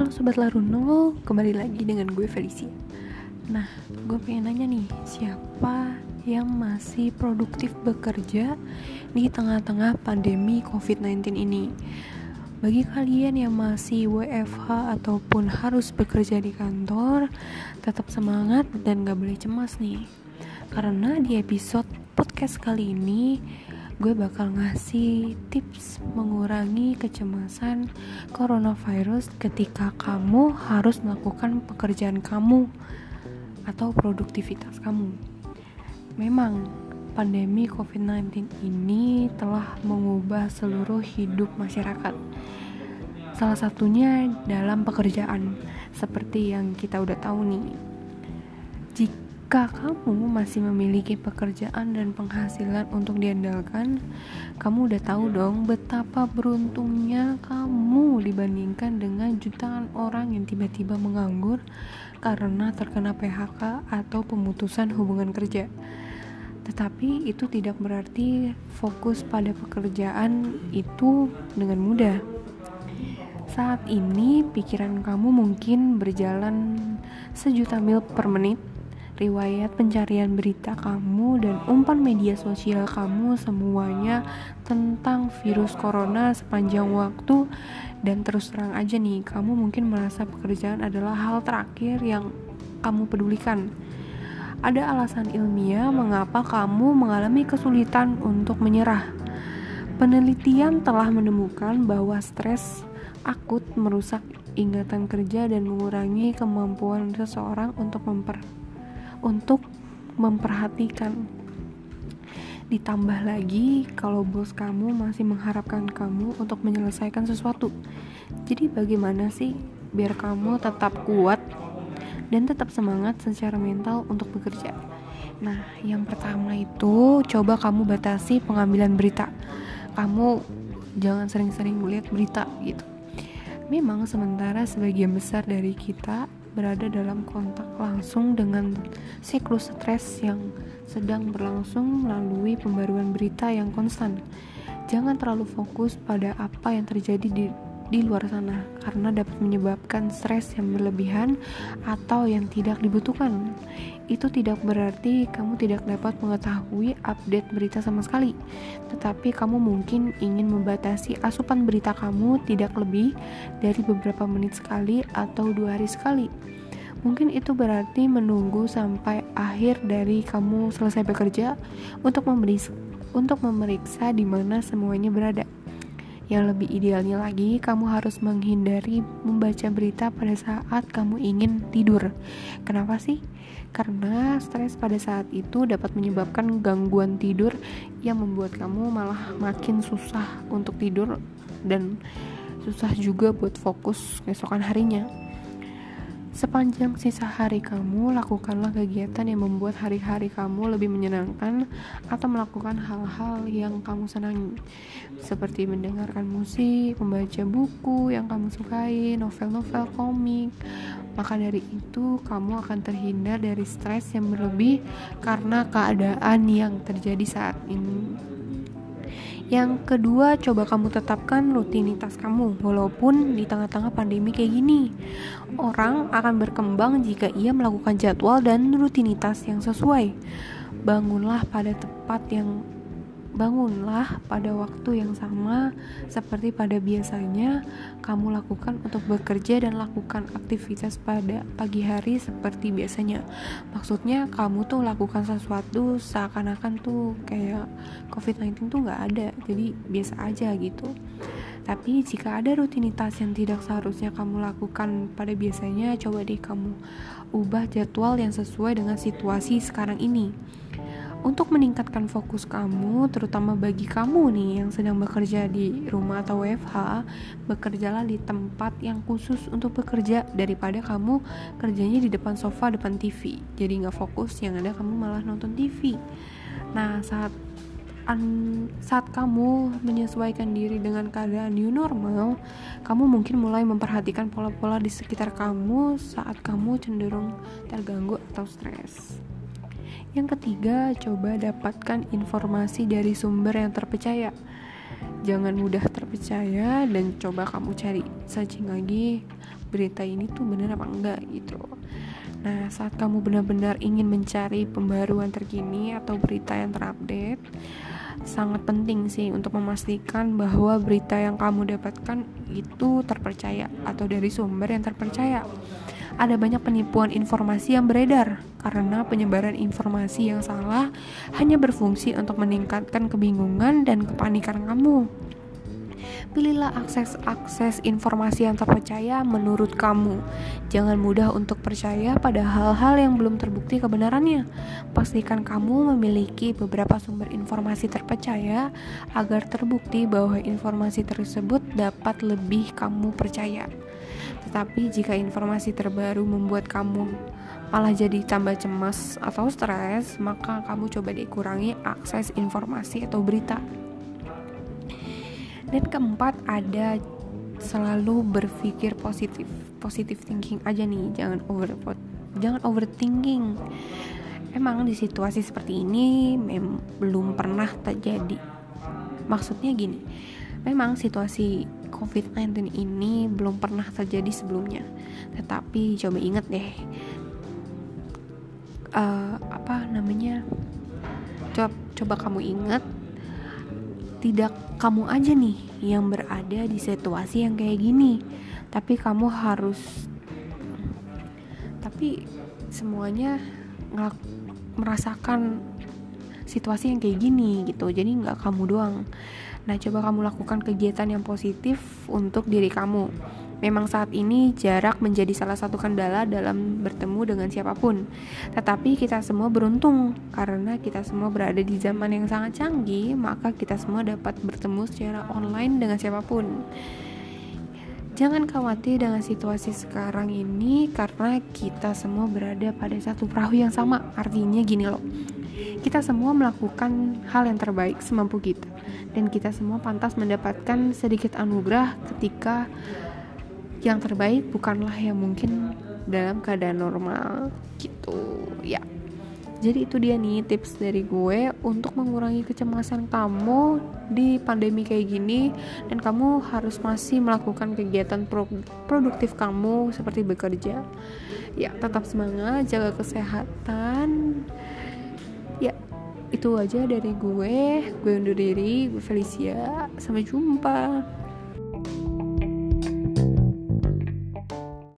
Halo Sobat Laruno, kembali lagi dengan gue Felicia. Nah, gue pengen nanya nih, siapa yang masih produktif bekerja di tengah-tengah pandemi COVID-19 ini? Bagi kalian yang masih WFH ataupun harus bekerja di kantor, tetap semangat dan gak boleh cemas nih. Karena di episode podcast kali ini, gue bakal ngasih tips mengurangi kecemasan coronavirus ketika kamu harus melakukan pekerjaan kamu atau produktivitas kamu. Memang pandemi COVID-19 ini telah mengubah seluruh hidup masyarakat. Salah satunya dalam pekerjaan, seperti yang kita udah tahu nih. Jika jika kamu masih memiliki pekerjaan dan penghasilan untuk diandalkan, kamu udah tahu dong betapa beruntungnya kamu dibandingkan dengan jutaan orang yang tiba-tiba menganggur karena terkena PHK atau pemutusan hubungan kerja. Tetapi itu tidak berarti fokus pada pekerjaan itu dengan mudah. Saat ini pikiran kamu mungkin berjalan sejuta mil per menit riwayat pencarian berita kamu dan umpan media sosial kamu semuanya tentang virus corona sepanjang waktu. Dan terus terang aja nih kamu mungkin merasa pekerjaan adalah hal terakhir yang kamu pedulikan. Ada alasan ilmiah mengapa kamu mengalami kesulitan untuk menyerah. Penelitian telah menemukan bahwa stres akut merusak ingatan kerja dan mengurangi kemampuan seseorang untuk memper untuk memperhatikan. Ditambah lagi kalau bos kamu masih mengharapkan kamu untuk menyelesaikan sesuatu. Jadi bagaimana sih biar kamu tetap kuat dan tetap semangat secara mental untuk bekerja? Nah, yang pertama itu coba kamu batasi pengambilan berita. Kamu jangan sering-sering melihat berita gitu. Memang sementara sebagian besar dari kita berada dalam kontak langsung dengan siklus stres yang sedang berlangsung melalui pembaruan berita yang konstan. Jangan terlalu fokus pada apa yang terjadi di di luar sana karena dapat menyebabkan stres yang berlebihan atau yang tidak dibutuhkan. Itu tidak berarti kamu tidak dapat mengetahui update berita sama sekali, tetapi kamu mungkin ingin membatasi asupan berita kamu tidak lebih dari beberapa menit sekali atau dua hari sekali. Mungkin itu berarti menunggu sampai akhir dari kamu selesai bekerja untuk memeriksa, untuk memeriksa di mana semuanya berada. Yang lebih idealnya lagi, kamu harus menghindari membaca berita pada saat kamu ingin tidur. Kenapa sih? Karena stres pada saat itu dapat menyebabkan gangguan tidur yang membuat kamu malah makin susah untuk tidur dan susah juga buat fokus keesokan harinya. Sepanjang sisa hari kamu, lakukanlah kegiatan yang membuat hari-hari kamu lebih menyenangkan atau melakukan hal-hal yang kamu senangi, seperti mendengarkan musik, membaca buku yang kamu sukai, novel-novel komik. Maka dari itu, kamu akan terhindar dari stres yang berlebih karena keadaan yang terjadi saat ini. Yang kedua, coba kamu tetapkan rutinitas kamu, walaupun di tengah-tengah pandemi kayak gini. Orang akan berkembang jika ia melakukan jadwal dan rutinitas yang sesuai. Bangunlah pada tepat yang Bangunlah pada waktu yang sama seperti pada biasanya kamu lakukan untuk bekerja dan lakukan aktivitas pada pagi hari seperti biasanya. Maksudnya kamu tuh lakukan sesuatu seakan-akan tuh kayak COVID-19 tuh nggak ada, jadi biasa aja gitu. Tapi jika ada rutinitas yang tidak seharusnya kamu lakukan pada biasanya, coba deh kamu ubah jadwal yang sesuai dengan situasi sekarang ini. Untuk meningkatkan fokus kamu, terutama bagi kamu nih yang sedang bekerja di rumah atau WFH, bekerjalah di tempat yang khusus untuk bekerja daripada kamu kerjanya di depan sofa depan TV. Jadi nggak fokus, yang ada kamu malah nonton TV. Nah saat an, saat kamu menyesuaikan diri dengan keadaan new normal, kamu mungkin mulai memperhatikan pola-pola di sekitar kamu saat kamu cenderung terganggu atau stres. Yang ketiga, coba dapatkan informasi dari sumber yang terpercaya. Jangan mudah terpercaya dan coba kamu cari searching lagi berita ini tuh bener apa enggak gitu Nah, saat kamu benar-benar ingin mencari pembaruan terkini atau berita yang terupdate, sangat penting sih untuk memastikan bahwa berita yang kamu dapatkan itu terpercaya atau dari sumber yang terpercaya. Ada banyak penipuan informasi yang beredar karena penyebaran informasi yang salah hanya berfungsi untuk meningkatkan kebingungan dan kepanikan kamu. Pilihlah akses-akses informasi yang terpercaya menurut kamu. Jangan mudah untuk percaya pada hal-hal yang belum terbukti kebenarannya. Pastikan kamu memiliki beberapa sumber informasi terpercaya agar terbukti bahwa informasi tersebut dapat lebih kamu percaya. Tetapi jika informasi terbaru membuat kamu malah jadi tambah cemas atau stres, maka kamu coba dikurangi akses informasi atau berita. Dan keempat ada selalu berpikir positif positif thinking aja nih jangan over jangan overthinking. Emang di situasi seperti ini mem belum pernah terjadi. Maksudnya gini memang situasi COVID-19 ini belum pernah terjadi sebelumnya. Tetapi coba ingat deh uh, apa namanya coba coba kamu ingat tidak kamu aja nih yang berada di situasi yang kayak gini. Tapi kamu harus tapi semuanya nggak merasakan situasi yang kayak gini gitu. Jadi nggak kamu doang nah coba kamu lakukan kegiatan yang positif untuk diri kamu Memang saat ini jarak menjadi salah satu kendala dalam bertemu dengan siapa pun. Tetapi kita semua beruntung karena kita semua berada di zaman yang sangat canggih, maka kita semua dapat bertemu secara online dengan siapa pun. Jangan khawatir dengan situasi sekarang ini karena kita semua berada pada satu perahu yang sama. Artinya gini loh. Kita semua melakukan hal yang terbaik semampu kita dan kita semua pantas mendapatkan sedikit anugerah ketika yang terbaik bukanlah yang mungkin dalam keadaan normal gitu. Ya. Jadi itu dia nih tips dari gue untuk mengurangi kecemasan kamu di pandemi kayak gini. Dan kamu harus masih melakukan kegiatan pro produktif kamu seperti bekerja. Ya tetap semangat jaga kesehatan. Ya itu aja dari gue. Gue undur diri gue Felicia. Sampai jumpa